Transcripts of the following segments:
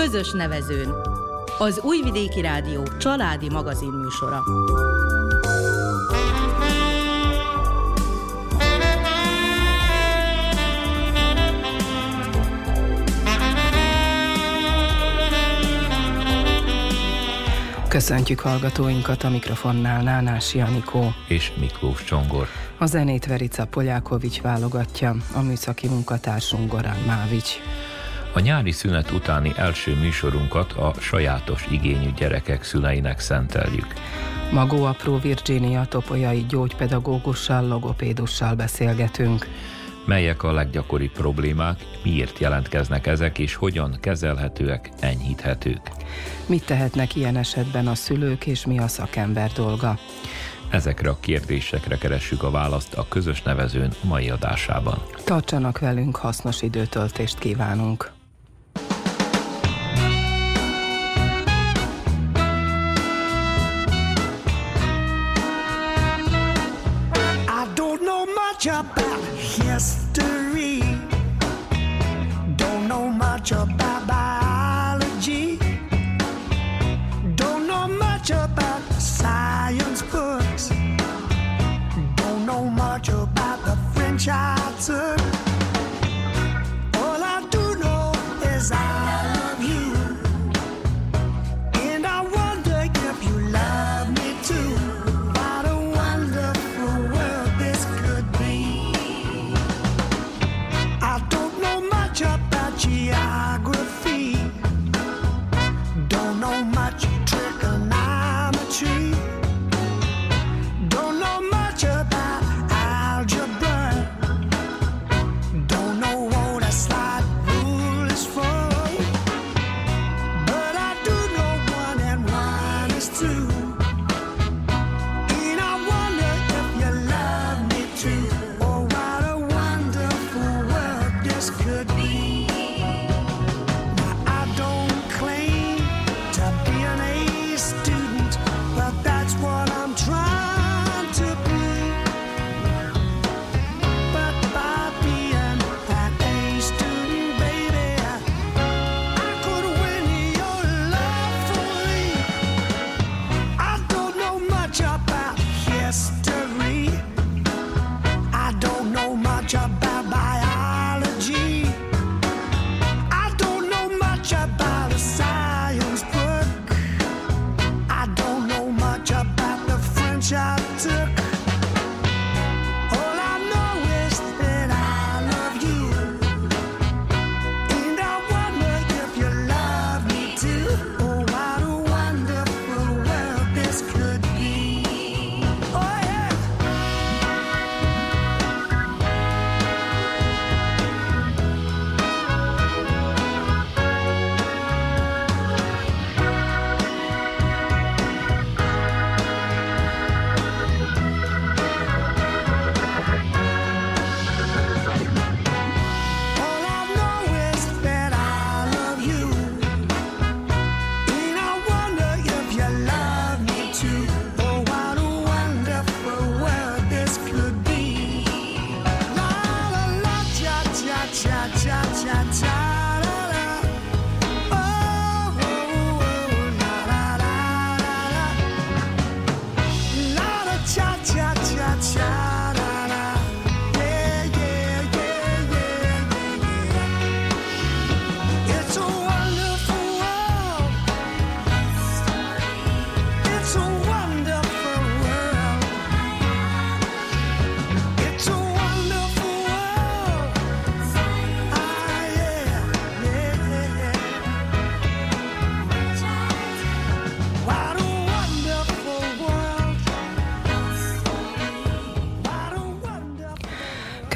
Közös nevezőn. Az Újvidéki Rádió családi magazin műsora. Köszöntjük hallgatóinkat a mikrofonnál Nánás Janikó és Miklós Csongor. A zenét Verica Polyákovics válogatja, a műszaki munkatársunk Gorán Mávics. A nyári szünet utáni első műsorunkat a sajátos igényű gyerekek szüleinek szenteljük. Magó apró Virginia topolyai gyógypedagógussal, logopédussal beszélgetünk. Melyek a leggyakoribb problémák, miért jelentkeznek ezek, és hogyan kezelhetőek, enyhíthetők? Mit tehetnek ilyen esetben a szülők, és mi a szakember dolga? Ezekre a kérdésekre keressük a választ a közös nevezőn mai adásában. Tartsanak velünk, hasznos időtöltést kívánunk! About history. Don't know much about biology. Don't know much about science books. Don't know much about the French I took.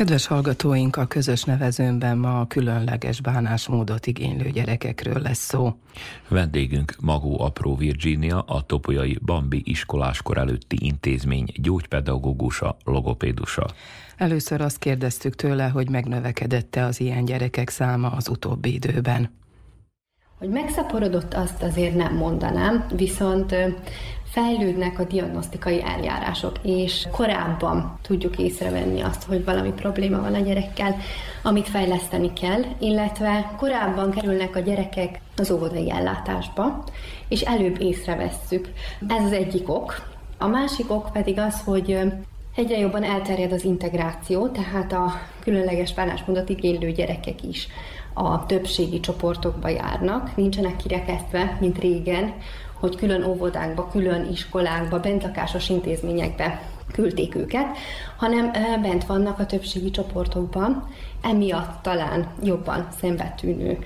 Kedves hallgatóink, a közös nevezőnben ma a különleges bánásmódot igénylő gyerekekről lesz szó. Vendégünk Magó Apró Virginia, a Topolyai Bambi iskoláskor előtti intézmény gyógypedagógusa, logopédusa. Először azt kérdeztük tőle, hogy megnövekedette az ilyen gyerekek száma az utóbbi időben. Hogy megszaporodott, azt azért nem mondanám, viszont fejlődnek a diagnosztikai eljárások, és korábban tudjuk észrevenni azt, hogy valami probléma van a gyerekkel, amit fejleszteni kell, illetve korábban kerülnek a gyerekek az óvodai ellátásba, és előbb észrevesszük. Ez az egyik ok. A másik ok pedig az, hogy Egyre jobban elterjed az integráció, tehát a különleges bánásmódot igénylő gyerekek is a többségi csoportokba járnak, nincsenek kirekesztve, mint régen, hogy külön óvodákba, külön iskolákba, bentlakásos intézményekbe küldték őket, hanem bent vannak a többségi csoportokban, emiatt talán jobban szembetűnő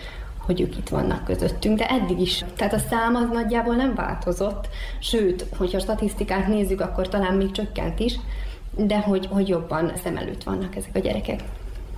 hogy ők itt vannak közöttünk, de eddig is. Tehát a szám az nagyjából nem változott, sőt, hogyha a statisztikát nézzük, akkor talán még csökkent is, de hogy, hogy jobban szem előtt vannak ezek a gyerekek.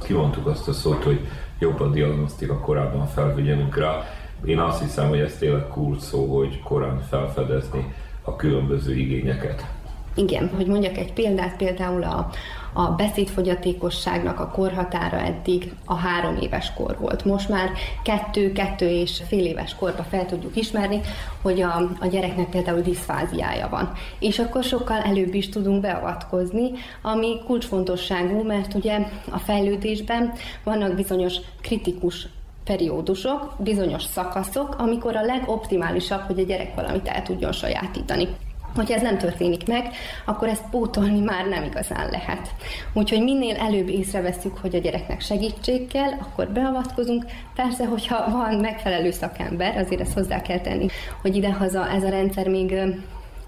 Kivontuk azt a szót, hogy jobb a diagnosztika, korábban felvigyelünk rá. Én azt hiszem, hogy ez tényleg kult szó, hogy korán felfedezni a különböző igényeket. Igen, hogy mondjak egy példát, például a, a beszédfogyatékosságnak a korhatára eddig a három éves kor volt. Most már kettő, kettő és fél éves korba fel tudjuk ismerni, hogy a, a gyereknek például diszfáziája van. És akkor sokkal előbb is tudunk beavatkozni, ami kulcsfontosságú, mert ugye a fejlődésben vannak bizonyos kritikus periódusok, bizonyos szakaszok, amikor a legoptimálisabb, hogy a gyerek valamit el tudjon sajátítani. Hogyha ez nem történik meg, akkor ezt pótolni már nem igazán lehet. Úgyhogy minél előbb észreveszünk, hogy a gyereknek segítség kell, akkor beavatkozunk. Persze, hogyha van megfelelő szakember, azért ezt hozzá kell tenni, hogy idehaza ez a rendszer még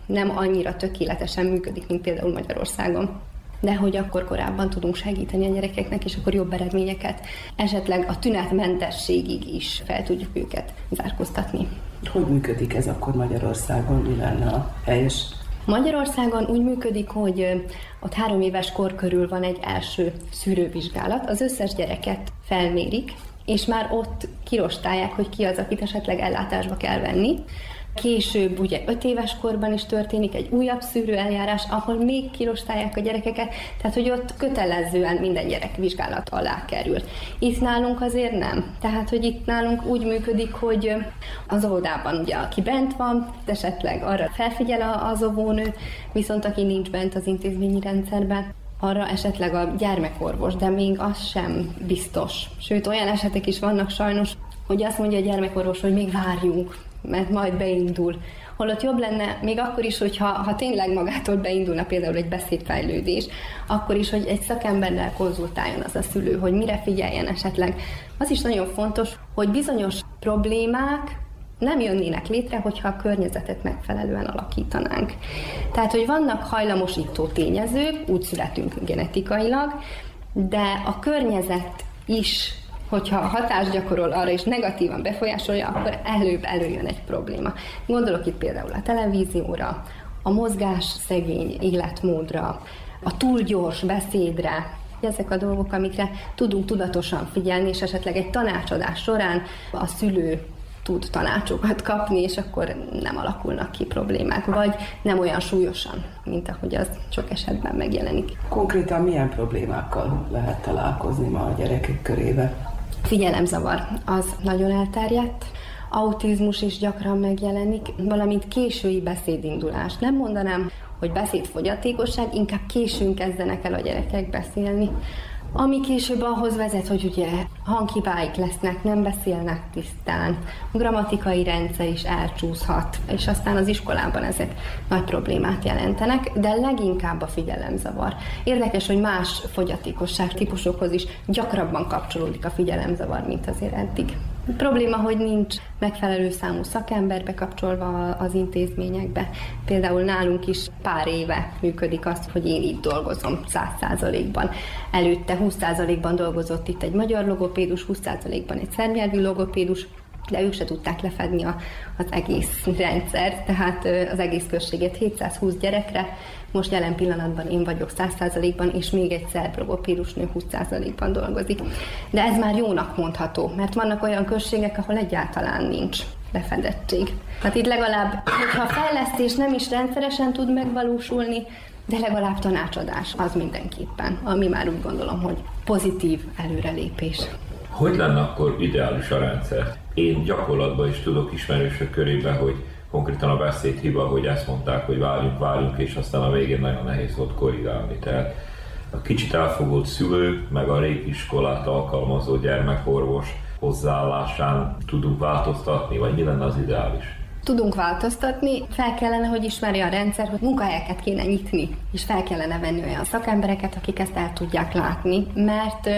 nem annyira tökéletesen működik, mint például Magyarországon de hogy akkor korábban tudunk segíteni a gyerekeknek, és akkor jobb eredményeket, esetleg a tünetmentességig is fel tudjuk őket zárkóztatni. Hogy működik ez akkor Magyarországon? Mi lenne a helyes Magyarországon úgy működik, hogy ott három éves kor körül van egy első szűrővizsgálat. Az összes gyereket felmérik, és már ott kirostálják, hogy ki az, akit esetleg ellátásba kell venni. Később ugye 5 éves korban is történik egy újabb szűrőeljárás, ahol még kirostálják a gyerekeket, tehát hogy ott kötelezően minden gyerek vizsgálat alá kerül. Itt nálunk azért nem. Tehát, hogy itt nálunk úgy működik, hogy az óvodában ugye aki bent van, esetleg arra felfigyel az óvónő, viszont aki nincs bent az intézményi rendszerben, arra esetleg a gyermekorvos, de még az sem biztos. Sőt, olyan esetek is vannak sajnos, hogy azt mondja a gyermekorvos, hogy még várjunk, mert majd beindul. Holott jobb lenne, még akkor is, hogyha ha tényleg magától beindulna például egy beszédfejlődés, akkor is, hogy egy szakemberrel konzultáljon az a szülő, hogy mire figyeljen esetleg. Az is nagyon fontos, hogy bizonyos problémák nem jönnének létre, hogyha a környezetet megfelelően alakítanánk. Tehát, hogy vannak hajlamosító tényezők, úgy születünk genetikailag, de a környezet is hogyha a hatást gyakorol arra és negatívan befolyásolja, akkor előbb előjön egy probléma. Gondolok itt például a televízióra, a mozgás szegény életmódra, a túl gyors beszédre, ezek a dolgok, amikre tudunk tudatosan figyelni, és esetleg egy tanácsadás során a szülő tud tanácsokat kapni, és akkor nem alakulnak ki problémák, vagy nem olyan súlyosan, mint ahogy az sok esetben megjelenik. Konkrétan milyen problémákkal lehet találkozni ma a gyerekek körébe? Figyelemzavar az nagyon elterjedt, autizmus is gyakran megjelenik, valamint késői beszédindulás. Nem mondanám, hogy beszédfogyatékosság, inkább későn kezdenek el a gyerekek beszélni. Ami később ahhoz vezet, hogy ugye hangkibáik lesznek, nem beszélnek tisztán, a grammatikai rendszer is elcsúszhat, és aztán az iskolában ezek nagy problémát jelentenek, de leginkább a figyelemzavar. Érdekes, hogy más fogyatékosság típusokhoz is gyakrabban kapcsolódik a figyelemzavar, mint azért eddig. A probléma, hogy nincs megfelelő számú szakember bekapcsolva az intézményekbe. Például nálunk is pár éve működik azt, hogy én itt dolgozom 100%-ban. Előtte 20%-ban dolgozott itt egy magyar logopédus, 20%-ban egy szernyelvi logopédus, de ők se tudták lefedni a, az egész rendszert, tehát az egész községet 720 gyerekre, most jelen pillanatban én vagyok 100%-ban, és még egy szerb logopédusnő 20%-ban dolgozik. De ez már jónak mondható, mert vannak olyan községek, ahol egyáltalán nincs lefedettség. Hát itt legalább, hogyha a fejlesztés nem is rendszeresen tud megvalósulni, de legalább tanácsadás az mindenképpen, ami már úgy gondolom, hogy pozitív előrelépés. Hogy lenne akkor ideális a rendszer? én gyakorlatban is tudok ismerősök körében, hogy konkrétan a beszédhiba, hogy ezt mondták, hogy várjunk, várjunk, és aztán a végén nagyon nehéz volt korrigálni. Tehát a kicsit elfogult szülő, meg a régi iskolát alkalmazó gyermekorvos hozzáállásán tudunk változtatni, vagy mi lenne az ideális? Tudunk változtatni, fel kellene, hogy ismerje a rendszer, hogy munkahelyeket kéne nyitni, és fel kellene venni olyan szakembereket, akik ezt el tudják látni, mert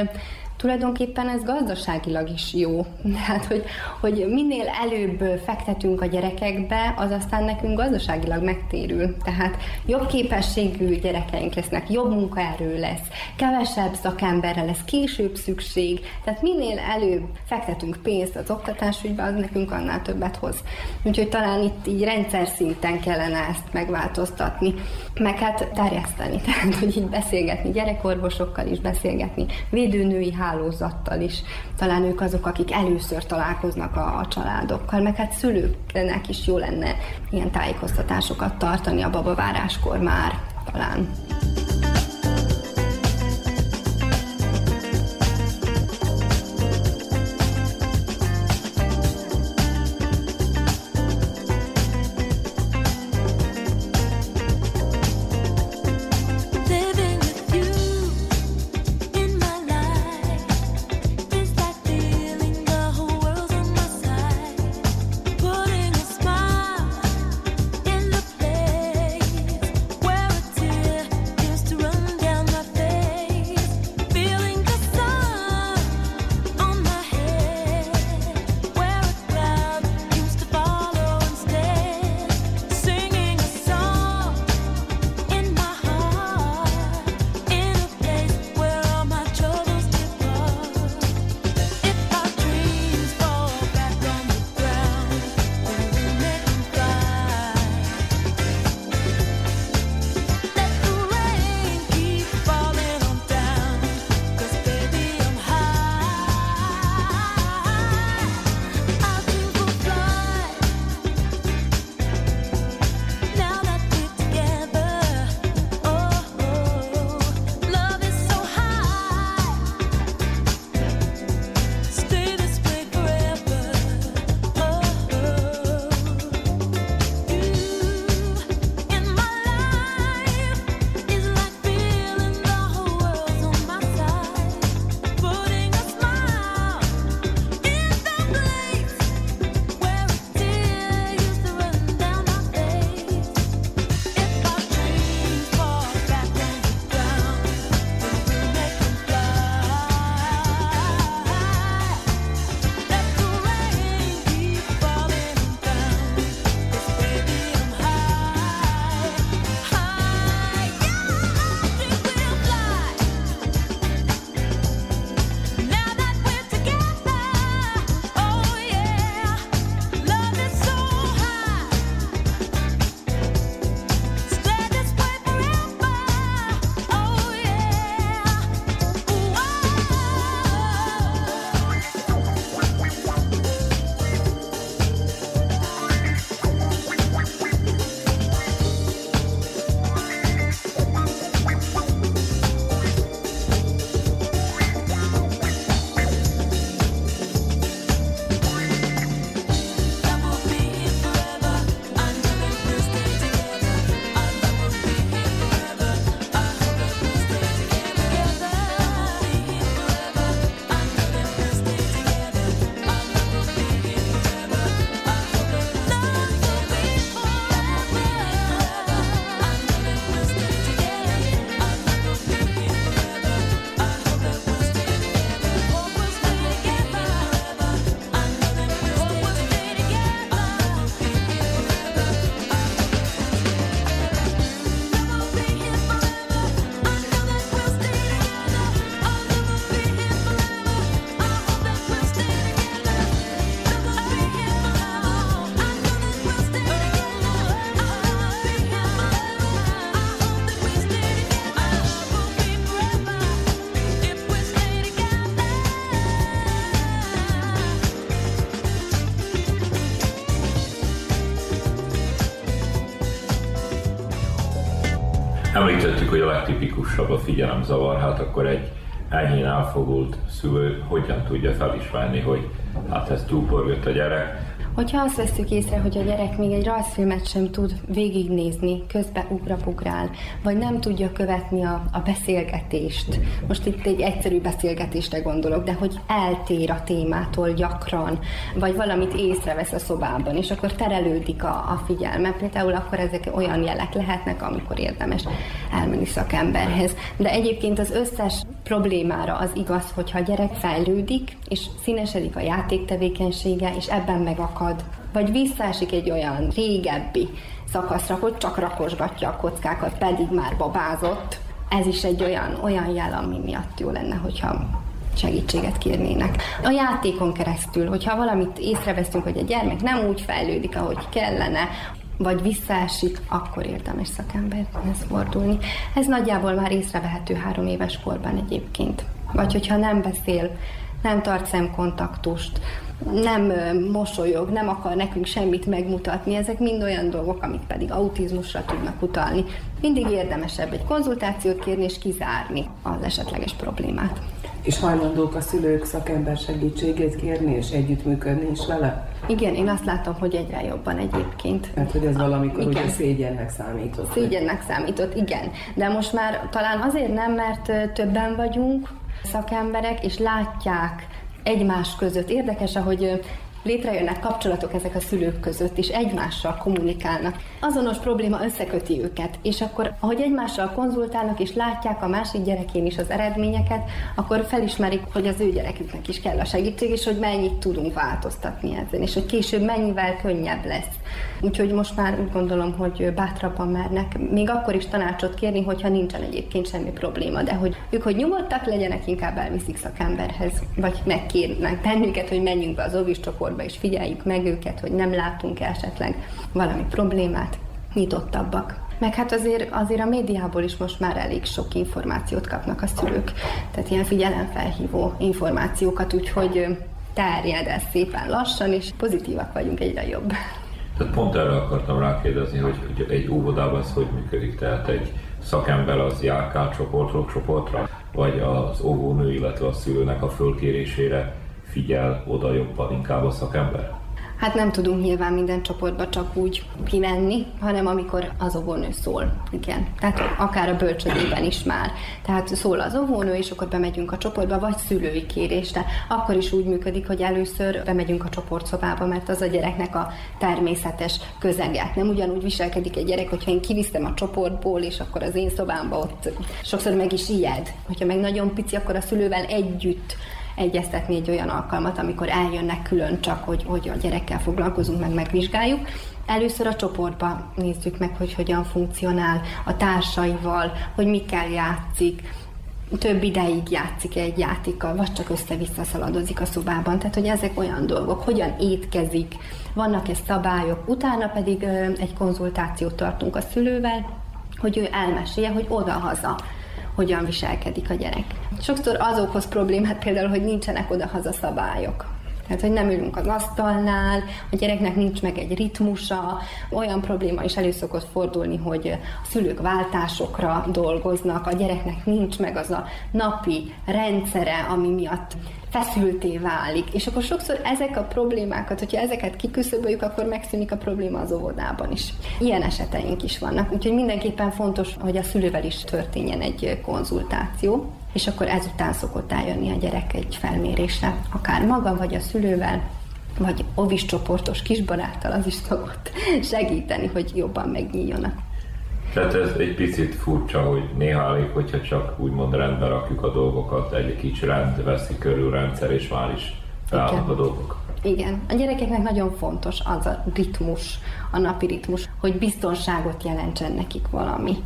tulajdonképpen ez gazdaságilag is jó. Tehát, hogy, hogy minél előbb fektetünk a gyerekekbe, az aztán nekünk gazdaságilag megtérül. Tehát jobb képességű gyerekeink lesznek, jobb munkaerő lesz, kevesebb szakemberre lesz később szükség, tehát minél előbb fektetünk pénzt az oktatásügybe, az nekünk annál többet hoz. Úgyhogy talán itt így rendszer szinten kellene ezt megváltoztatni, meg hát terjeszteni, tehát hogy így beszélgetni gyerekorvosokkal is, beszélgetni védőnői hálózattal is. Talán ők azok, akik először találkoznak a, a családokkal, meg hát szülőknek is jó lenne ilyen tájékoztatásokat tartani a babaváráskor már talán. Hogy a figyelemzavar, hát akkor egy enyhén elfogult szülő hogyan tudja felismerni, hogy hát ez túlpörgött a gyerek, Hogyha azt veszük észre, hogy a gyerek még egy rajzfilmet sem tud végignézni, közbe ugrabugrál, vagy nem tudja követni a, a beszélgetést, most itt egy egyszerű beszélgetésre gondolok, de hogy eltér a témától gyakran, vagy valamit észrevesz a szobában, és akkor terelődik a, a figyelme, például akkor ezek olyan jelek lehetnek, amikor érdemes elmenni szakemberhez. De egyébként az összes problémára az igaz, hogyha a gyerek fejlődik, és színesedik a játéktevékenysége, és ebben megakad, vagy visszaesik egy olyan régebbi szakaszra, hogy csak rakosgatja a kockákat, pedig már babázott. Ez is egy olyan, olyan jel, ami miatt jó lenne, hogyha segítséget kérnének. A játékon keresztül, hogyha valamit észreveszünk, hogy a gyermek nem úgy fejlődik, ahogy kellene, vagy visszaesik, akkor érdemes szakemberhez fordulni. Ez nagyjából már észrevehető három éves korban egyébként. Vagy hogyha nem beszél, nem tart szemkontaktust, nem mosolyog, nem akar nekünk semmit megmutatni, ezek mind olyan dolgok, amik pedig autizmusra tudnak utalni. Mindig érdemesebb egy konzultációt kérni és kizárni az esetleges problémát. És hajlandók a szülők szakember segítségét kérni és együttműködni is vele? Igen, én azt látom, hogy egyre jobban egyébként. Mert hogy ez valamikor Igen. ugye szégyennek számított. Szégyennek számított, igen. De most már talán azért nem, mert többen vagyunk szakemberek, és látják egymás között. Érdekes, ahogy létrejönnek kapcsolatok ezek a szülők között, és egymással kommunikálnak. Azonos probléma összeköti őket, és akkor, ahogy egymással konzultálnak, és látják a másik gyerekén is az eredményeket, akkor felismerik, hogy az ő gyereküknek is kell a segítség, és hogy mennyit tudunk változtatni ezen, és hogy később mennyivel könnyebb lesz. Úgyhogy most már úgy gondolom, hogy bátrabban mernek, még akkor is tanácsot kérni, hogyha nincsen egyébként semmi probléma, de hogy ők, hogy nyugodtak legyenek, inkább elviszik szakemberhez, vagy megkérnek bennünket, hogy menjünk be az óvis csoportba, és figyeljük meg őket, hogy nem látunk esetleg valami problémát, nyitottabbak. Meg hát azért, azért a médiából is most már elég sok információt kapnak a szülők, tehát ilyen figyelemfelhívó információkat, úgyhogy terjed ez szépen lassan, és pozitívak vagyunk egyre jobb. Tehát pont erre akartam rákérdezni, hogy, hogy egy óvodában ez hogy működik, tehát egy szakember az járkál csoportról csoportra, vagy az óvónő, illetve a szülőnek a fölkérésére figyel oda jobban inkább a szakember? Hát nem tudunk nyilván minden csoportba csak úgy kimenni, hanem amikor az óvónő szól. Igen. Tehát akár a bölcsödében is már. Tehát szól az óvónő, és akkor bemegyünk a csoportba, vagy szülői kérésre. Akkor is úgy működik, hogy először bemegyünk a csoportszobába, mert az a gyereknek a természetes közege. Nem ugyanúgy viselkedik egy gyerek, hogyha én kiviszem a csoportból, és akkor az én szobámba ott sokszor meg is ijed. Hogyha meg nagyon pici, akkor a szülővel együtt egyeztetni egy olyan alkalmat, amikor eljönnek külön csak, hogy, hogy a gyerekkel foglalkozunk, meg megvizsgáljuk. Először a csoportba nézzük meg, hogy hogyan funkcionál a társaival, hogy mikkel játszik, több ideig játszik egy játékkal, vagy csak össze-vissza szaladozik a szobában. Tehát, hogy ezek olyan dolgok, hogyan étkezik, vannak-e szabályok, utána pedig egy konzultációt tartunk a szülővel, hogy ő elmesélje, hogy oda-haza hogyan viselkedik a gyerek. Sokszor az okoz problémát például, hogy nincsenek oda-haza szabályok. Tehát, hogy nem ülünk az asztalnál, a gyereknek nincs meg egy ritmusa, olyan probléma is elő szokott fordulni, hogy a szülők váltásokra dolgoznak, a gyereknek nincs meg az a napi rendszere, ami miatt feszülté válik. És akkor sokszor ezek a problémákat, hogyha ezeket kiküszöböljük, akkor megszűnik a probléma az óvodában is. Ilyen eseteink is vannak. Úgyhogy mindenképpen fontos, hogy a szülővel is történjen egy konzultáció, és akkor ezután szokott eljönni a gyerek egy felmérésre, akár maga, vagy a szülővel, vagy ovis csoportos kisbaráttal, az is szokott segíteni, hogy jobban megnyíljon a Tehát ez egy picit furcsa, hogy néha elég, hogyha csak úgymond rendbe rakjuk a dolgokat, egy kicsi rend veszi körül rendszer, és már is felállnak a dolgok. Igen, a gyerekeknek nagyon fontos az a ritmus, a napi ritmus, hogy biztonságot jelentsen nekik valami.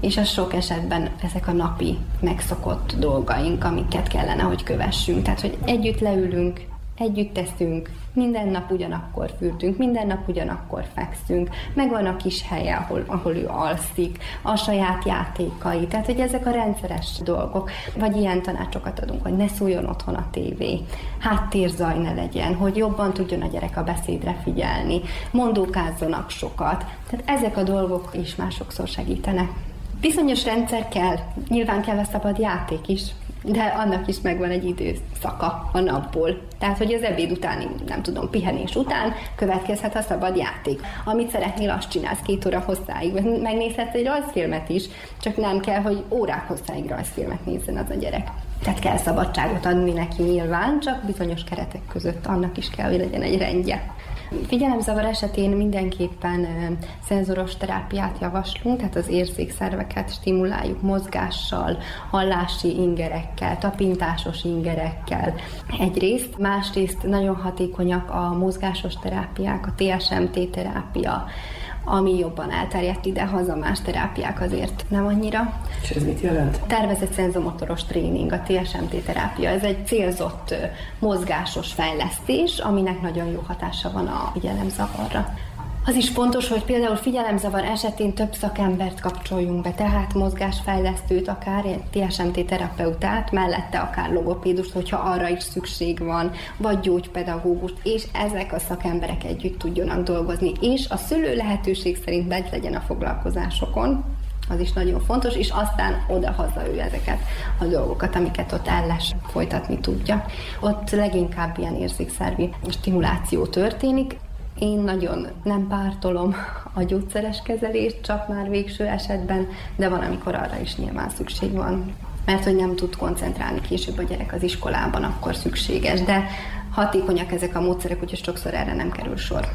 És az sok esetben ezek a napi megszokott dolgaink, amiket kellene, hogy kövessünk. Tehát, hogy együtt leülünk, együtt teszünk, minden nap ugyanakkor fürdünk, minden nap ugyanakkor fekszünk, megvan a kis helye, ahol, ahol ő alszik, a saját játékai, tehát hogy ezek a rendszeres dolgok, vagy ilyen tanácsokat adunk, hogy ne szóljon otthon a tévé, háttérzaj ne legyen, hogy jobban tudjon a gyerek a beszédre figyelni, mondókázzanak sokat, tehát ezek a dolgok is már sokszor segítenek. Bizonyos rendszer kell, nyilván kell a szabad játék is, de annak is megvan egy időszaka a napból. Tehát, hogy az ebéd utáni, nem tudom, pihenés után következhet a szabad játék. Amit szeretnél, azt csinálsz két óra hosszáig. Megnézhetsz egy rajzfilmet is, csak nem kell, hogy órák hosszáig rajzfilmet nézzen az a gyerek. Tehát kell szabadságot adni neki nyilván, csak bizonyos keretek között annak is kell, hogy legyen egy rendje. Figyelemzavar esetén mindenképpen szenzoros terápiát javaslunk, tehát az érzékszerveket stimuláljuk mozgással, hallási ingerekkel, tapintásos ingerekkel egyrészt, másrészt nagyon hatékonyak a mozgásos terápiák, a TSMT terápia, ami jobban elterjedt ide, haza más terápiák azért nem annyira. És ez mit jelent? Tervezett szenzomotoros tréning, a TSMT terápia. Ez egy célzott mozgásos fejlesztés, aminek nagyon jó hatása van a figyelemzavarra. Az is fontos, hogy például figyelemzavar esetén több szakembert kapcsoljunk be, tehát mozgásfejlesztőt, akár TSMT terapeutát, mellette akár logopédust, hogyha arra is szükség van, vagy gyógypedagógust, és ezek a szakemberek együtt tudjanak dolgozni, és a szülő lehetőség szerint bent legyen a foglalkozásokon, az is nagyon fontos, és aztán oda-haza ő ezeket a dolgokat, amiket ott elles folytatni tudja. Ott leginkább ilyen érzékszervi stimuláció történik, én nagyon nem pártolom a gyógyszeres kezelést, csak már végső esetben, de van, amikor arra is nyilván szükség van. Mert hogy nem tud koncentrálni később a gyerek az iskolában, akkor szükséges. De hatékonyak ezek a módszerek, úgyhogy sokszor erre nem kerül sor.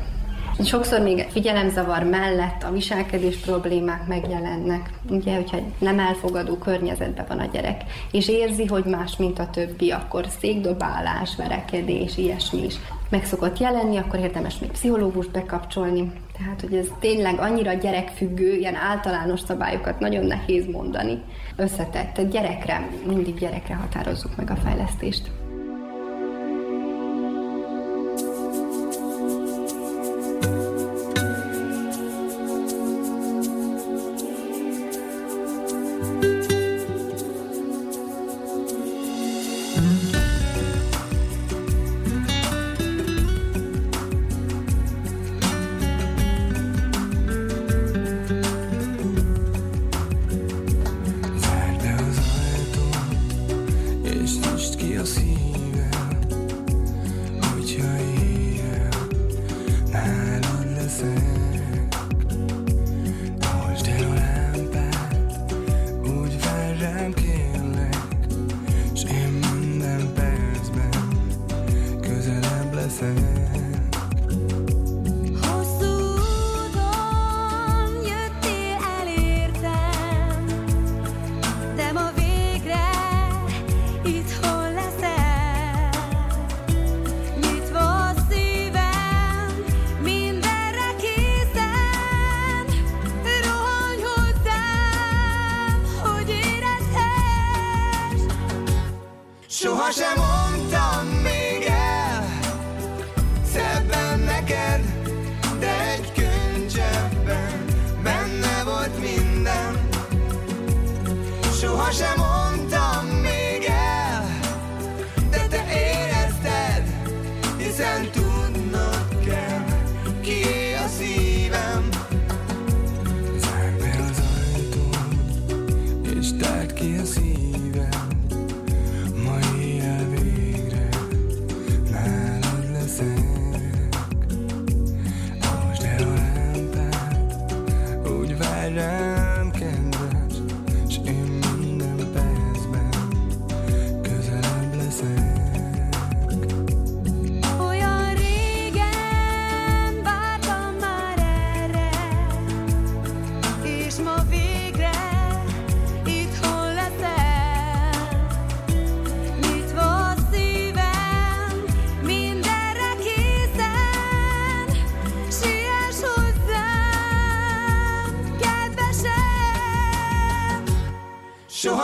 Sokszor még figyelemzavar mellett a viselkedés problémák megjelennek. Ugye, hogyha nem elfogadó környezetben van a gyerek, és érzi, hogy más, mint a többi, akkor székdobálás, verekedés, ilyesmi is meg szokott jelenni, akkor érdemes még pszichológust bekapcsolni. Tehát, hogy ez tényleg annyira gyerekfüggő, ilyen általános szabályokat nagyon nehéz mondani. Összetett. Tehát gyerekre, mindig gyerekre határozzuk meg a fejlesztést.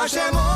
Hacemos.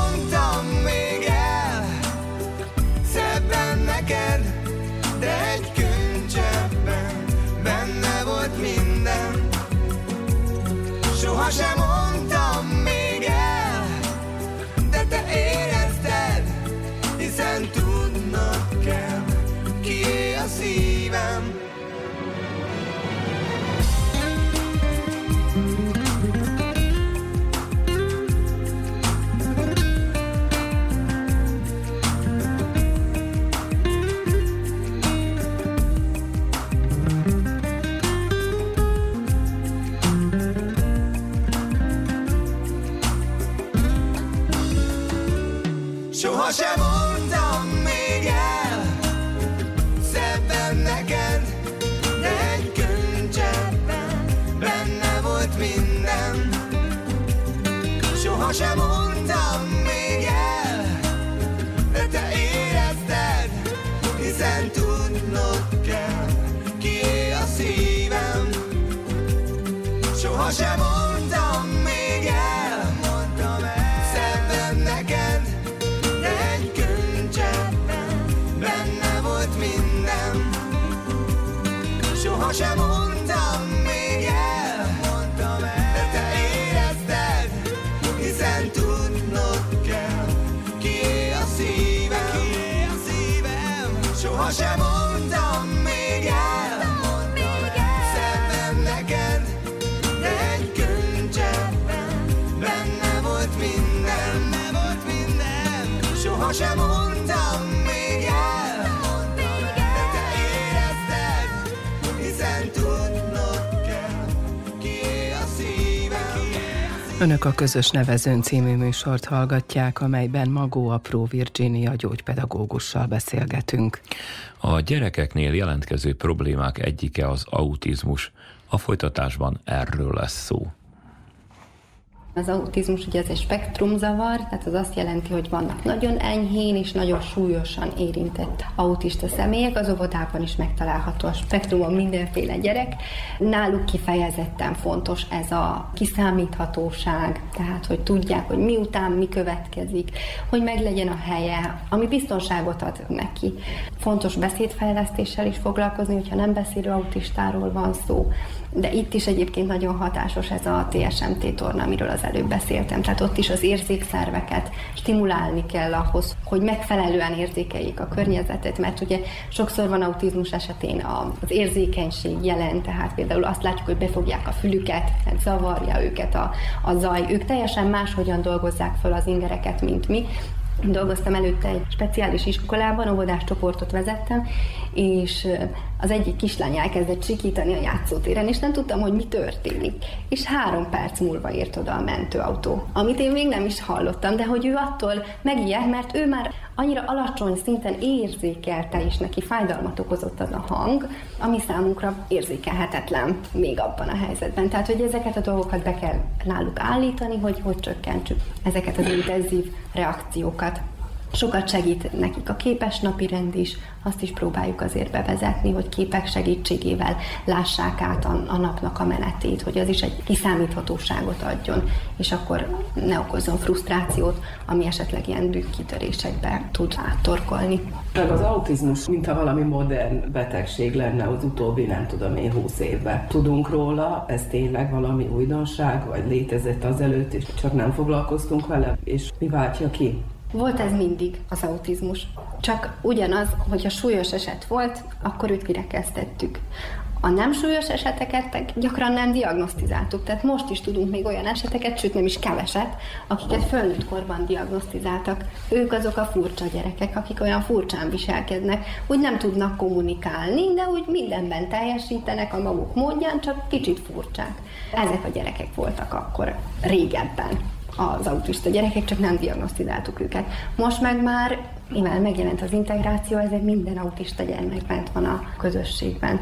Önök a Közös Nevezőn című műsort hallgatják, amelyben Magó Apró Virginia gyógypedagógussal beszélgetünk. A gyerekeknél jelentkező problémák egyike az autizmus. A folytatásban erről lesz szó. Az autizmus ugye ez egy spektrumzavar, tehát az azt jelenti, hogy vannak nagyon enyhén és nagyon súlyosan érintett autista személyek, az óvodában is megtalálható a spektrumon mindenféle gyerek. Náluk kifejezetten fontos ez a kiszámíthatóság, tehát hogy tudják, hogy miután mi következik, hogy meglegyen a helye, ami biztonságot ad neki. Fontos beszédfejlesztéssel is foglalkozni, hogyha nem beszélő autistáról van szó, de itt is egyébként nagyon hatásos ez a TSMT torna, amiről az előbb beszéltem. Tehát ott is az érzékszerveket stimulálni kell ahhoz, hogy megfelelően érzékeljék a környezetet, mert ugye sokszor van autizmus esetén az érzékenység jelen, tehát például azt látjuk, hogy befogják a fülüket, tehát zavarja őket a, a zaj. Ők teljesen máshogyan dolgozzák fel az ingereket, mint mi, Dolgoztam előtte egy speciális iskolában, óvodás csoportot vezettem, és az egyik kislány elkezdett sikítani a játszótéren, és nem tudtam, hogy mi történik. És három perc múlva ért oda a mentőautó, amit én még nem is hallottam, de hogy ő attól megijed, mert ő már annyira alacsony szinten érzékelte, és neki fájdalmat okozott az a hang, ami számunkra érzékelhetetlen még abban a helyzetben. Tehát, hogy ezeket a dolgokat be kell náluk állítani, hogy hogy csökkentsük ezeket az intenzív reakciókat. Sokat segít nekik a képes napi rend is, azt is próbáljuk azért bevezetni, hogy képek segítségével lássák át a, a napnak a menetét, hogy az is egy kiszámíthatóságot adjon, és akkor ne okozzon frusztrációt, ami esetleg ilyen dükkitörésekbe tud áttorkolni. Meg az autizmus, mintha valami modern betegség lenne az utóbbi, nem tudom én, húsz évben. Tudunk róla, ez tényleg valami újdonság, vagy létezett azelőtt, és csak nem foglalkoztunk vele, és mi váltja ki? Volt ez mindig az autizmus. Csak ugyanaz, hogyha súlyos eset volt, akkor őt kirekesztettük. A nem súlyos eseteket gyakran nem diagnosztizáltuk, tehát most is tudunk még olyan eseteket, sőt nem is keveset, akiket fölnőtt korban diagnosztizáltak. Ők azok a furcsa gyerekek, akik olyan furcsán viselkednek, úgy nem tudnak kommunikálni, de úgy mindenben teljesítenek a maguk módján, csak kicsit furcsák. Ezek a gyerekek voltak akkor régebben az autista gyerekek, csak nem diagnosztizáltuk őket. Most meg már, mivel megjelent az integráció, ezért minden autista gyermek bent van a közösségben.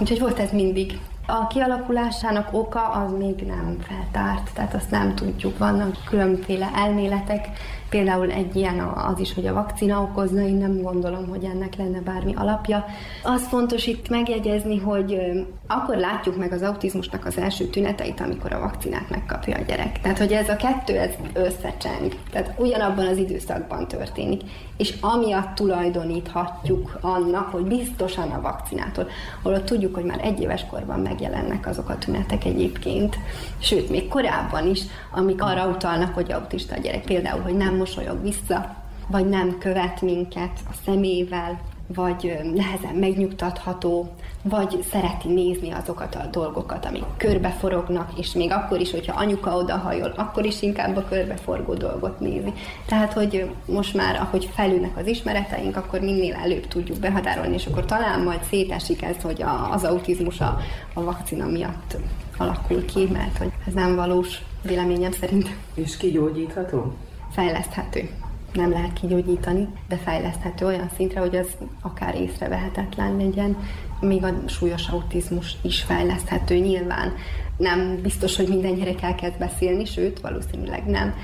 Úgyhogy volt ez mindig. A kialakulásának oka az még nem feltárt, tehát azt nem tudjuk. Vannak különféle elméletek, például egy ilyen az is, hogy a vakcina okozna, én nem gondolom, hogy ennek lenne bármi alapja. Az fontos itt megjegyezni, hogy akkor látjuk meg az autizmusnak az első tüneteit, amikor a vakcinát megkapja a gyerek. Tehát, hogy ez a kettő, ez összecseng. Tehát ugyanabban az időszakban történik. És amiatt tulajdoníthatjuk annak, hogy biztosan a vakcinától, holott tudjuk, hogy már egy éves korban megjelennek azok a tünetek egyébként, sőt, még korábban is, amik arra utalnak, hogy autista gyerek. Például, hogy nem mosolyog vissza, vagy nem követ minket a szemével, vagy nehezen megnyugtatható, vagy szereti nézni azokat a dolgokat, amik körbeforognak, és még akkor is, hogyha anyuka odahajol, akkor is inkább a körbeforgó dolgot nézi. Tehát, hogy most már, ahogy felülnek az ismereteink, akkor minél előbb tudjuk behatárolni, és akkor talán majd szétesik ez, hogy a, az autizmus a, a vakcina miatt alakul ki, mert hogy ez nem valós véleményem szerint És kigyógyítható? Fejleszthető. nem lehet kigyógyítani, de fejleszthető olyan szintre, hogy az akár észrevehetetlen legyen. Még a súlyos autizmus is fejleszthető nyilván. Nem biztos, hogy minden gyerek elkezd beszélni, sőt, valószínűleg nem,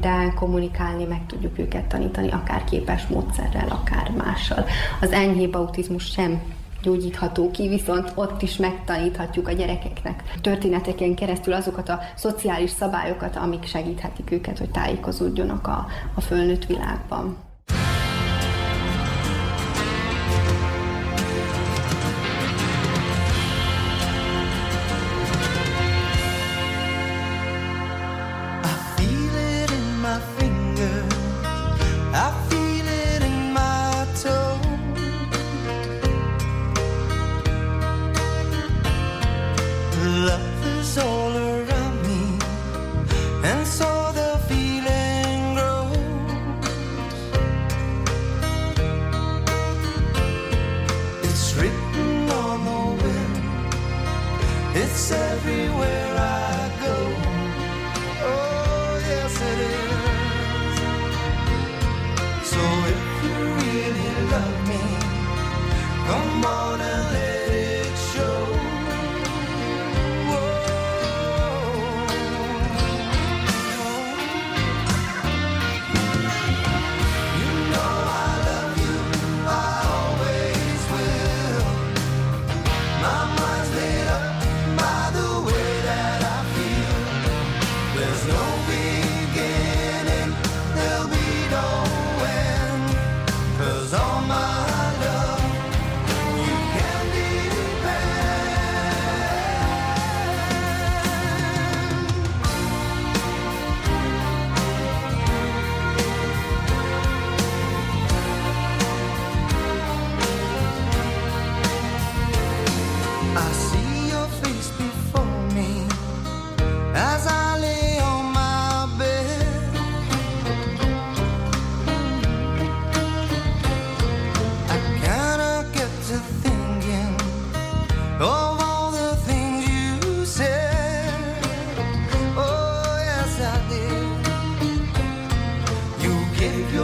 de kommunikálni meg tudjuk őket tanítani, akár képes módszerrel, akár mással. Az enyhébb autizmus sem gyógyítható ki, viszont ott is megtaníthatjuk a gyerekeknek történeteken keresztül azokat a szociális szabályokat, amik segíthetik őket, hogy tájékozódjanak a, a fölnőtt világban.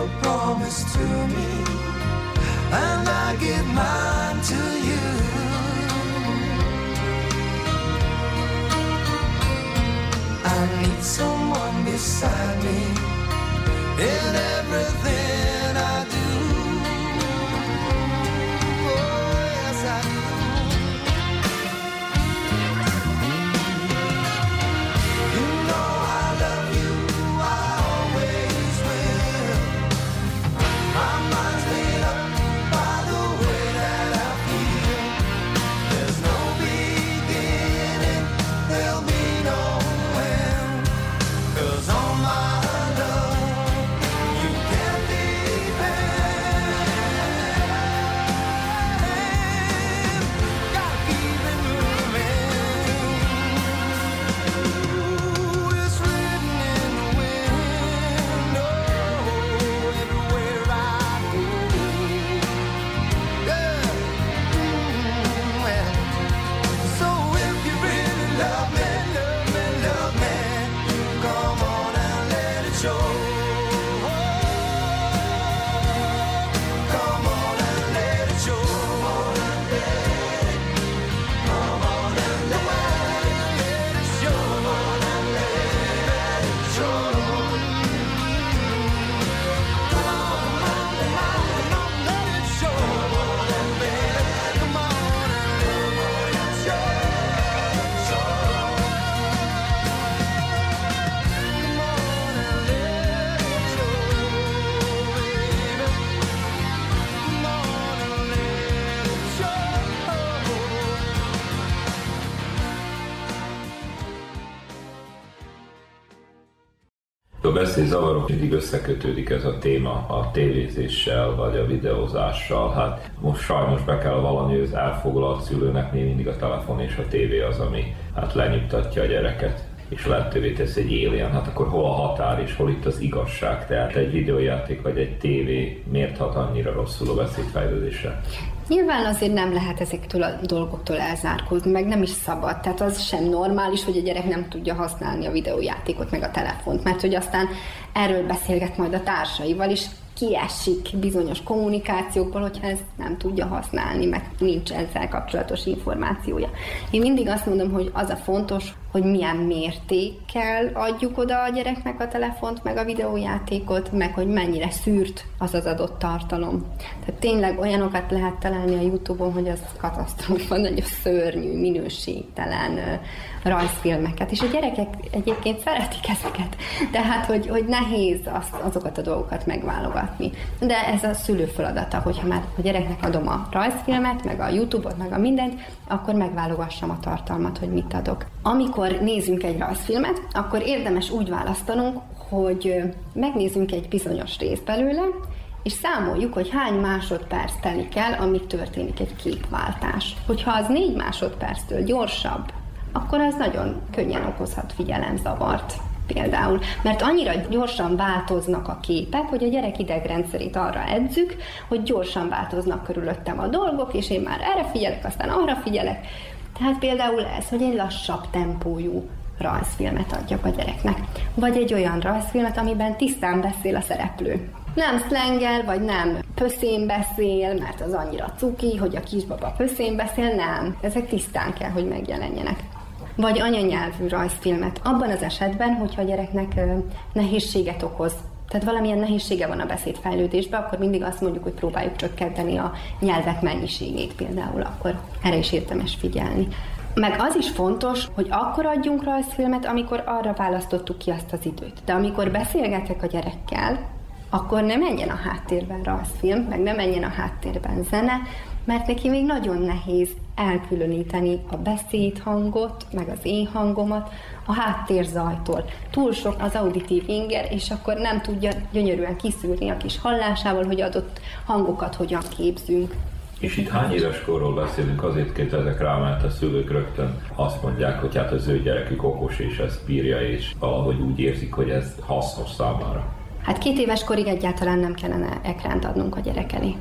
Your promise to me, and I give mine to you. I need someone beside me in everything beszédzavarok mindig összekötődik ez a téma a tévézéssel vagy a videózással. Hát most sajnos be kell vallani, hogy az elfoglalt szülőnek még mindig a telefon és a tévé az, ami hát lenyugtatja a gyereket és lehetővé tesz egy élén. Hát akkor hol a határ és hol itt az igazság? Tehát egy videójáték vagy egy tévé miért hat annyira rosszul a beszédfejlődésre? Nyilván azért nem lehet ezektől a dolgoktól elzárkózni, meg nem is szabad. Tehát az sem normális, hogy a gyerek nem tudja használni a videójátékot, meg a telefont, mert hogy aztán erről beszélget majd a társaival, és kiesik bizonyos kommunikációkból, hogyha ezt nem tudja használni, meg nincs ezzel kapcsolatos információja. Én mindig azt mondom, hogy az a fontos, hogy milyen mértékkel adjuk oda a gyereknek a telefont, meg a videójátékot, meg hogy mennyire szűrt az az adott tartalom. Tehát tényleg olyanokat lehet találni a Youtube-on, hogy az katasztrófa, nagyon szörnyű, minőségtelen rajzfilmeket, és a gyerekek egyébként szeretik ezeket, tehát hogy, hogy nehéz azt, azokat a dolgokat megválogatni. De ez a szülő feladata, hogyha már a gyereknek adom a rajzfilmet, meg a Youtube-ot, meg a mindent, akkor megválogassam a tartalmat, hogy mit adok. Amikor nézünk egy rajzfilmet, akkor érdemes úgy választanunk, hogy ö, megnézzünk egy bizonyos részt belőle, és számoljuk, hogy hány másodperc telik el, amíg történik egy képváltás. Hogyha az négy másodperctől gyorsabb, akkor az nagyon könnyen okozhat figyelemzavart például. Mert annyira gyorsan változnak a képek, hogy a gyerek idegrendszerét arra edzük, hogy gyorsan változnak körülöttem a dolgok, és én már erre figyelek, aztán arra figyelek. Tehát például ez, hogy egy lassabb tempójú rajzfilmet adjak a gyereknek. Vagy egy olyan rajzfilmet, amiben tisztán beszél a szereplő. Nem szlengel, vagy nem pöszén beszél, mert az annyira cuki, hogy a kisbaba pöszén beszél, nem. Ezek tisztán kell, hogy megjelenjenek vagy anyanyelvű rajzfilmet. Abban az esetben, hogyha a gyereknek nehézséget okoz, tehát valamilyen nehézsége van a beszédfejlődésben, akkor mindig azt mondjuk, hogy próbáljuk csökkenteni a nyelvek mennyiségét például, akkor erre is érdemes figyelni. Meg az is fontos, hogy akkor adjunk rajzfilmet, amikor arra választottuk ki azt az időt. De amikor beszélgetek a gyerekkel, akkor ne menjen a háttérben rajzfilm, meg ne menjen a háttérben zene, mert neki még nagyon nehéz elkülöníteni a beszédhangot, meg az én hangomat a háttérzajtól. Túl sok az auditív inger, és akkor nem tudja gyönyörűen kiszűrni a kis hallásával, hogy adott hangokat hogyan képzünk. És itt hány éves korról beszélünk, azért kérdezek rá, mert a szülők rögtön azt mondják, hogy hát az ő gyerekük okos, és ezt bírja, és valahogy úgy érzik, hogy ez hasznos számára. Hát két éves korig egyáltalán nem kellene ekránt adnunk a gyerek elé.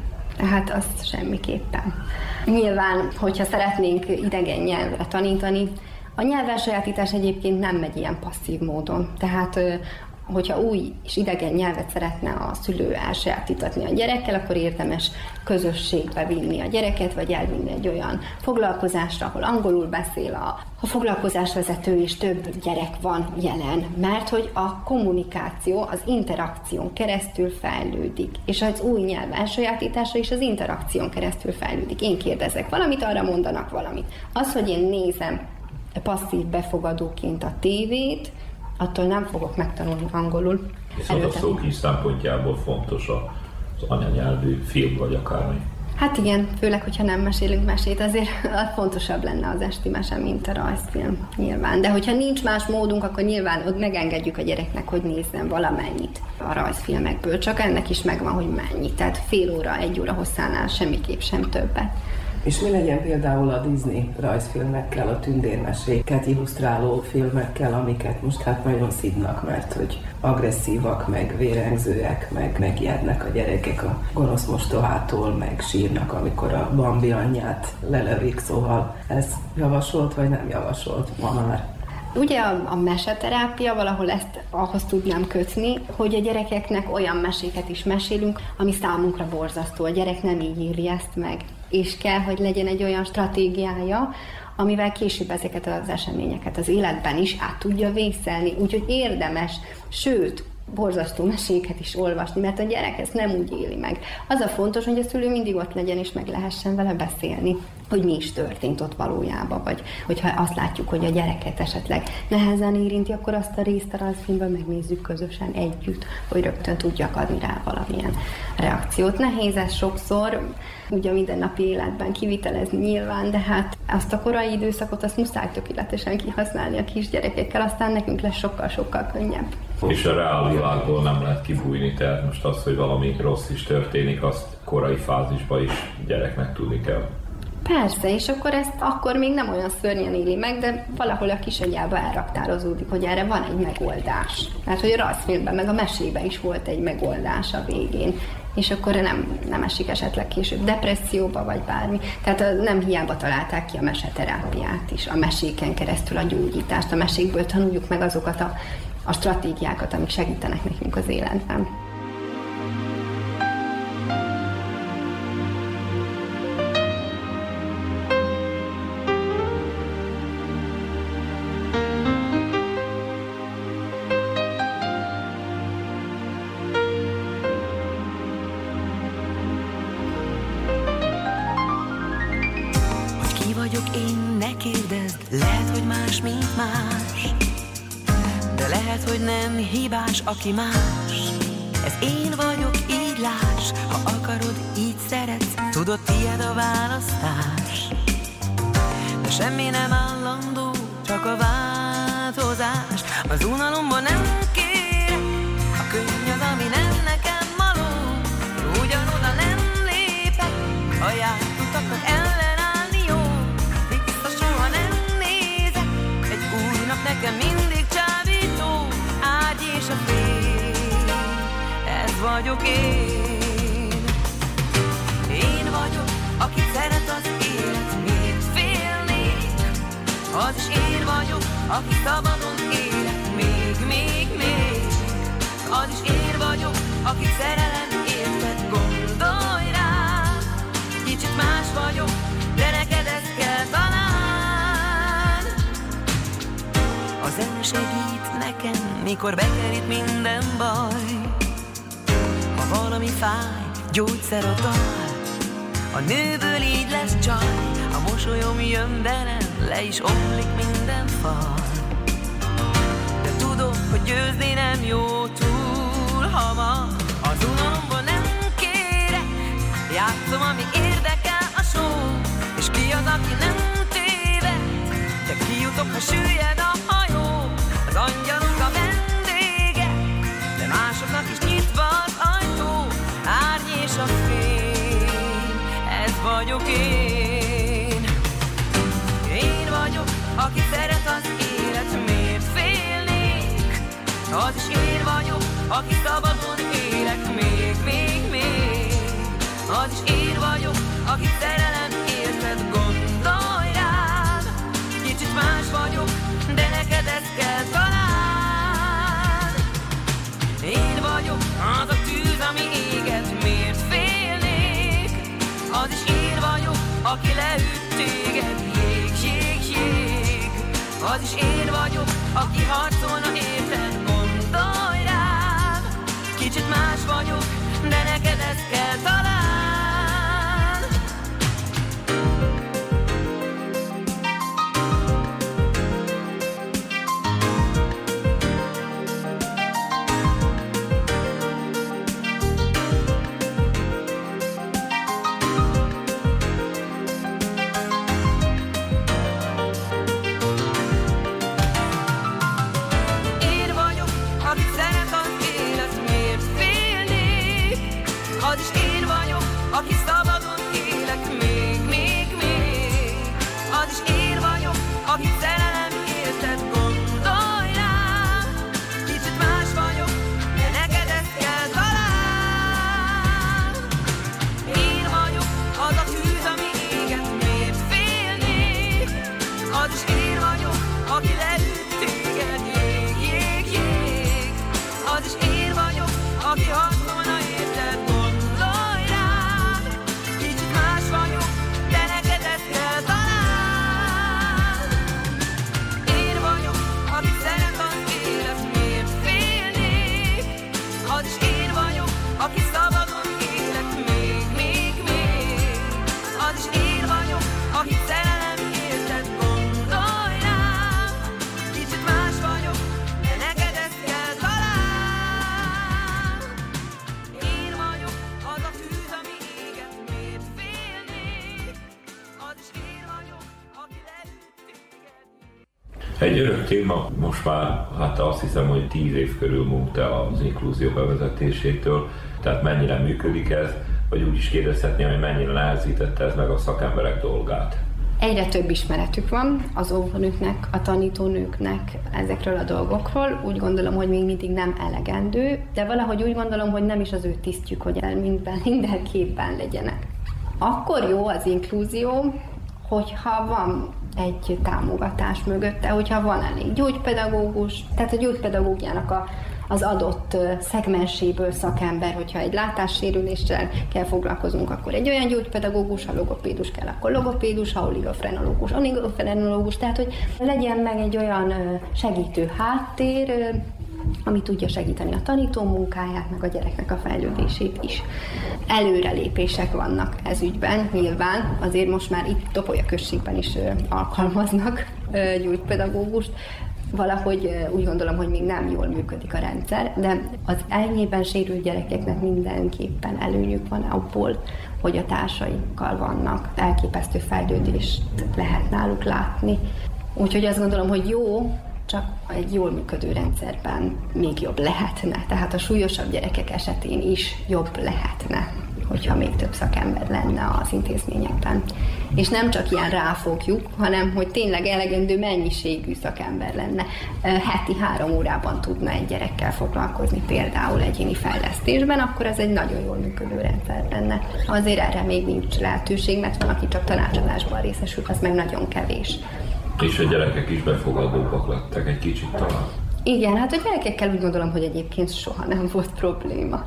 Hát azt semmiképpen. Nyilván, hogyha szeretnénk idegen nyelvre tanítani, a nyelvelsajátítás egyébként nem megy ilyen passzív módon. Tehát hogyha új és idegen nyelvet szeretne a szülő elsajátítatni a gyerekkel, akkor érdemes közösségbe vinni a gyereket, vagy elvinni egy olyan foglalkozásra, ahol angolul beszél a, a foglalkozásvezető, és több gyerek van jelen, mert hogy a kommunikáció az interakción keresztül fejlődik, és az új nyelv elsajátítása is az interakción keresztül fejlődik. Én kérdezek valamit, arra mondanak valamit. Az, hogy én nézem passzív befogadóként a tévét, attól nem fogok megtanulni angolul. Viszont a Előtte- szókis szempontjából fontos a- az anyanyelvű film, vagy akármi. Hát igen, főleg, hogyha nem mesélünk mesét, azért fontosabb lenne az esti mese, mint a rajzfilm, nyilván. De hogyha nincs más módunk, akkor nyilván ott megengedjük a gyereknek, hogy nézzen valamennyit a rajzfilmekből. Csak ennek is megvan, hogy mennyi. Tehát fél óra, egy óra hosszánál semmiképp sem többet. És mi legyen például a Disney rajzfilmekkel, a tündérmeséket illusztráló filmekkel, amiket most hát nagyon szidnak, mert hogy agresszívak, meg vérengzőek, meg megijednek a gyerekek a gonosz mostohától, meg sírnak, amikor a Bambi anyját lelövik, szóval ez javasolt, vagy nem javasolt ma már? Ugye a, a meseterápia valahol ezt ahhoz tudnám kötni, hogy a gyerekeknek olyan meséket is mesélünk, ami számunkra borzasztó. A gyerek nem így éli ezt meg. És kell, hogy legyen egy olyan stratégiája, amivel később ezeket az eseményeket az életben is át tudja vészelni. Úgyhogy érdemes, sőt, borzasztó meséket is olvasni, mert a gyerek ezt nem úgy éli meg. Az a fontos, hogy a szülő mindig ott legyen, és meg lehessen vele beszélni, hogy mi is történt ott valójában, vagy hogyha azt látjuk, hogy a gyereket esetleg nehezen érinti, akkor azt a részt a rajzfilmben megnézzük közösen együtt, hogy rögtön tudjak adni rá valamilyen reakciót. Nehéz ez sokszor, ugye a mindennapi életben kivitelezni nyilván, de hát azt a korai időszakot azt muszáj tökéletesen kihasználni a kisgyerekekkel, aztán nekünk lesz sokkal-sokkal könnyebb. És a reál világból nem lehet kibújni, tehát most az, hogy valami rossz is történik, azt korai fázisban is gyereknek tudni kell. Persze, és akkor ezt akkor még nem olyan szörnyen éli meg, de valahol a kisagyába elraktározódik, hogy erre van egy megoldás. Mert hogy a rajzfilmben, meg a mesében is volt egy megoldás a végén és akkor nem, nem esik esetleg később depresszióba, vagy bármi. Tehát nem hiába találták ki a meseterápiát is, a meséken keresztül a gyógyítást, a mesékből tanuljuk meg azokat a, a stratégiákat, amik segítenek nekünk az életben. Hibás, aki aki szabadon élek, még, még, még. Az is én vagyok, aki szerelem érted, gondolj rám. Kicsit más vagyok, de neked ezt kell talán. Az zen segít nekem, mikor bekerít minden baj. Ha valami fáj, gyógyszer a dal. A nőből így lesz csaj, a mosolyom jön velem, le is omlik fal. De tudom, hogy győzni nem jó túl hamar. Az unalomból nem kérek, játszom, ami érdekel a show. És ki az, aki nem téved, de kijutok, ha süllyed a hajó. Az angyalok a vendége, de másoknak is nyitva az ajtó. Árny és a fény, ez vagyok én. Aki szabadon élek, még, még, még. Az is én vagyok, aki szerelem érted, gondolj rám. Kicsit más vagyok, de neked ezt kell talán. Én vagyok az a tűz, ami éget, miért félnék? Az is én vagyok, aki leüt téged, jég, jég, jég. Az is én vagyok, aki harcolna érted. Kicsit más vagyok, de neked ezt kell téma, most már hát azt hiszem, hogy tíz év körül múlt el az inkluzió bevezetésétől, tehát mennyire működik ez, vagy úgy is kérdezhetném, hogy mennyire nehezítette ez meg a szakemberek dolgát. Egyre több ismeretük van az óvónőknek, a tanítónőknek ezekről a dolgokról. Úgy gondolom, hogy még mindig nem elegendő, de valahogy úgy gondolom, hogy nem is az ő tisztjük, hogy el minden, minden képben legyenek. Akkor jó az inkluzió, hogyha van egy támogatás mögötte, hogyha van elég gyógypedagógus, tehát a gyógypedagógiának a, az adott szegmenséből szakember, hogyha egy látássérüléssel kell foglalkozunk, akkor egy olyan gyógypedagógus, ha logopédus kell, akkor logopédus, ha oligofrenológus, oligofrenológus, tehát hogy legyen meg egy olyan segítő háttér, ami tudja segíteni a tanító munkáját, meg a gyereknek a fejlődését is. Előrelépések vannak ez ügyben, nyilván, azért most már itt Topolya községben is alkalmaznak gyógypedagógust, valahogy úgy gondolom, hogy még nem jól működik a rendszer, de az elnyében sérült gyerekeknek mindenképpen előnyük van abból, hogy a társaikkal vannak. Elképesztő fejlődést lehet náluk látni. Úgyhogy azt gondolom, hogy jó, csak egy jól működő rendszerben még jobb lehetne. Tehát a súlyosabb gyerekek esetén is jobb lehetne, hogyha még több szakember lenne az intézményekben. És nem csak ilyen ráfogjuk, hanem hogy tényleg elegendő mennyiségű szakember lenne. Heti három órában tudna egy gyerekkel foglalkozni például egyéni fejlesztésben, akkor ez egy nagyon jól működő rendszer lenne. Azért erre még nincs lehetőség, mert van, aki csak tanácsadásban részesül, az meg nagyon kevés. És a gyerekek is befogadóbbak lettek egy kicsit talán. Igen, hát a gyerekekkel úgy gondolom, hogy egyébként soha nem volt probléma.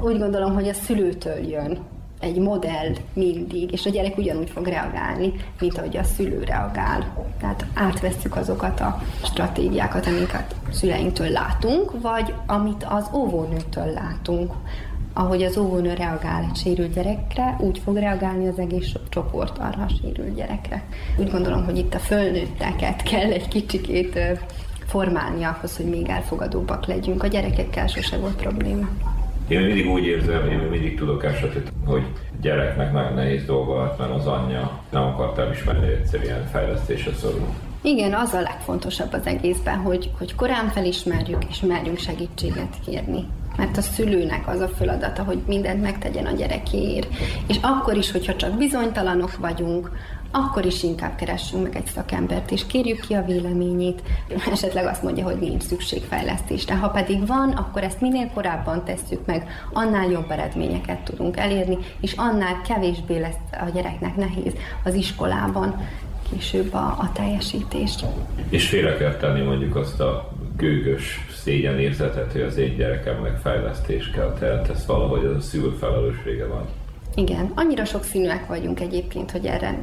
Úgy gondolom, hogy a szülőtől jön egy modell mindig, és a gyerek ugyanúgy fog reagálni, mint ahogy a szülő reagál. Tehát átvesszük azokat a stratégiákat, amiket szüleinktől látunk, vagy amit az óvónőtől látunk. Ahogy az óvónő reagál egy sérült gyerekre, úgy fog reagálni az egész so- csoport arra a sérült gyerekre. Úgy gondolom, hogy itt a fölnőtteket kell egy kicsikét formálni ahhoz, hogy még elfogadóbbak legyünk. A gyerekekkel sose volt probléma. Én mindig úgy érzem, én mindig tudok esetet, hogy gyereknek nagyon nehéz dolga lett, mert az anyja nem akart elismerni, egyszerűen fejlesztésre szorul. Igen, az a legfontosabb az egészben, hogy, hogy korán felismerjük és merjünk segítséget kérni. Mert a szülőnek az a feladata, hogy mindent megtegyen a gyerekéért. És akkor is, hogyha csak bizonytalanok vagyunk, akkor is inkább keressünk meg egy szakembert, és kérjük ki a véleményét. Esetleg azt mondja, hogy nincs szükség fejlesztésre. Ha pedig van, akkor ezt minél korábban tesszük meg, annál jobb eredményeket tudunk elérni, és annál kevésbé lesz a gyereknek nehéz az iskolában később a, a teljesítés. És félre kell tenni mondjuk azt a gőgös szégyenérzetet, hogy az én gyerekemnek fejlesztés kell, tehát ez valahogy az a szülő felelőssége van. Igen, annyira sokszínűek vagyunk egyébként, hogy erre,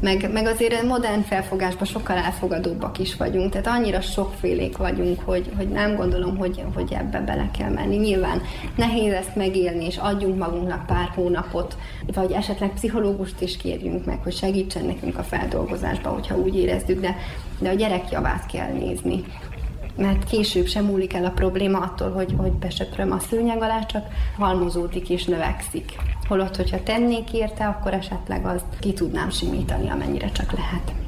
meg, meg azért modern felfogásban sokkal elfogadóbbak is vagyunk, tehát annyira sokfélék vagyunk, hogy, hogy nem gondolom, hogy, hogy ebbe bele kell menni. Nyilván nehéz ezt megélni, és adjunk magunknak pár hónapot, vagy esetleg pszichológust is kérjünk meg, hogy segítsen nekünk a feldolgozásba, hogyha úgy érezzük, de, de a gyerek javát kell nézni mert később sem múlik el a probléma attól, hogy, hogy besöpröm a szőnyeg alá, csak halmozódik és növekszik. Holott, hogyha tennék érte, akkor esetleg azt ki tudnám simítani, amennyire csak lehet.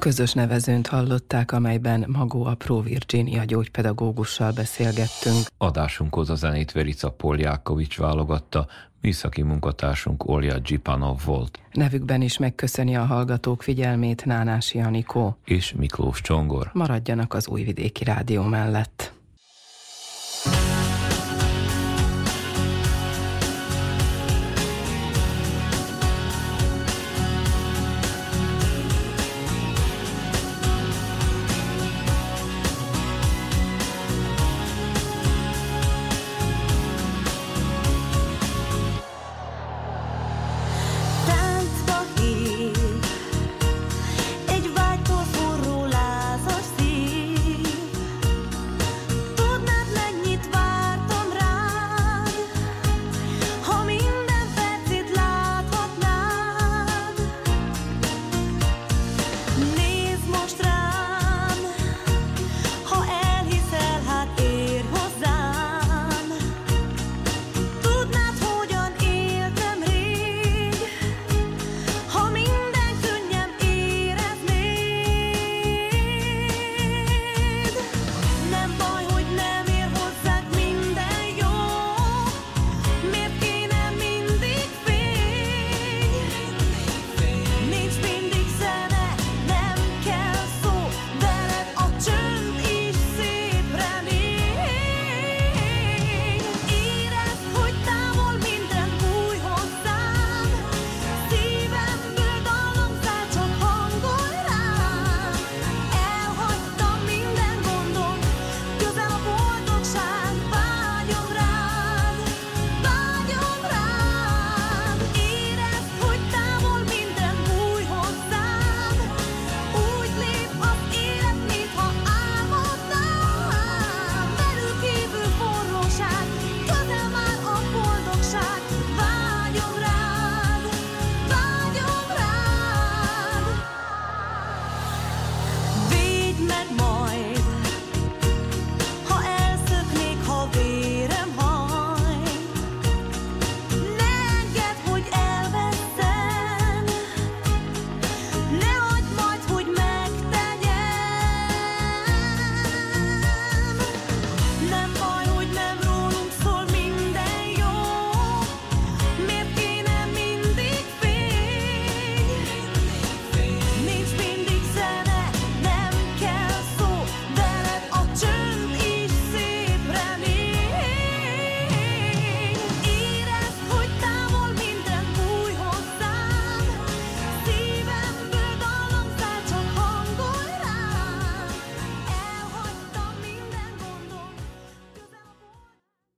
Közös nevezőnt hallották, amelyben Magó Apró Virginia gyógypedagógussal beszélgettünk. Adásunkhoz a zenét Verica Poljákovics válogatta, műszaki munkatársunk Olja Gyipanov volt, Nevükben is megköszöni a hallgatók figyelmét Nánási Anikó. és Miklós Csongor. Maradjanak az Újvidéki Rádió mellett.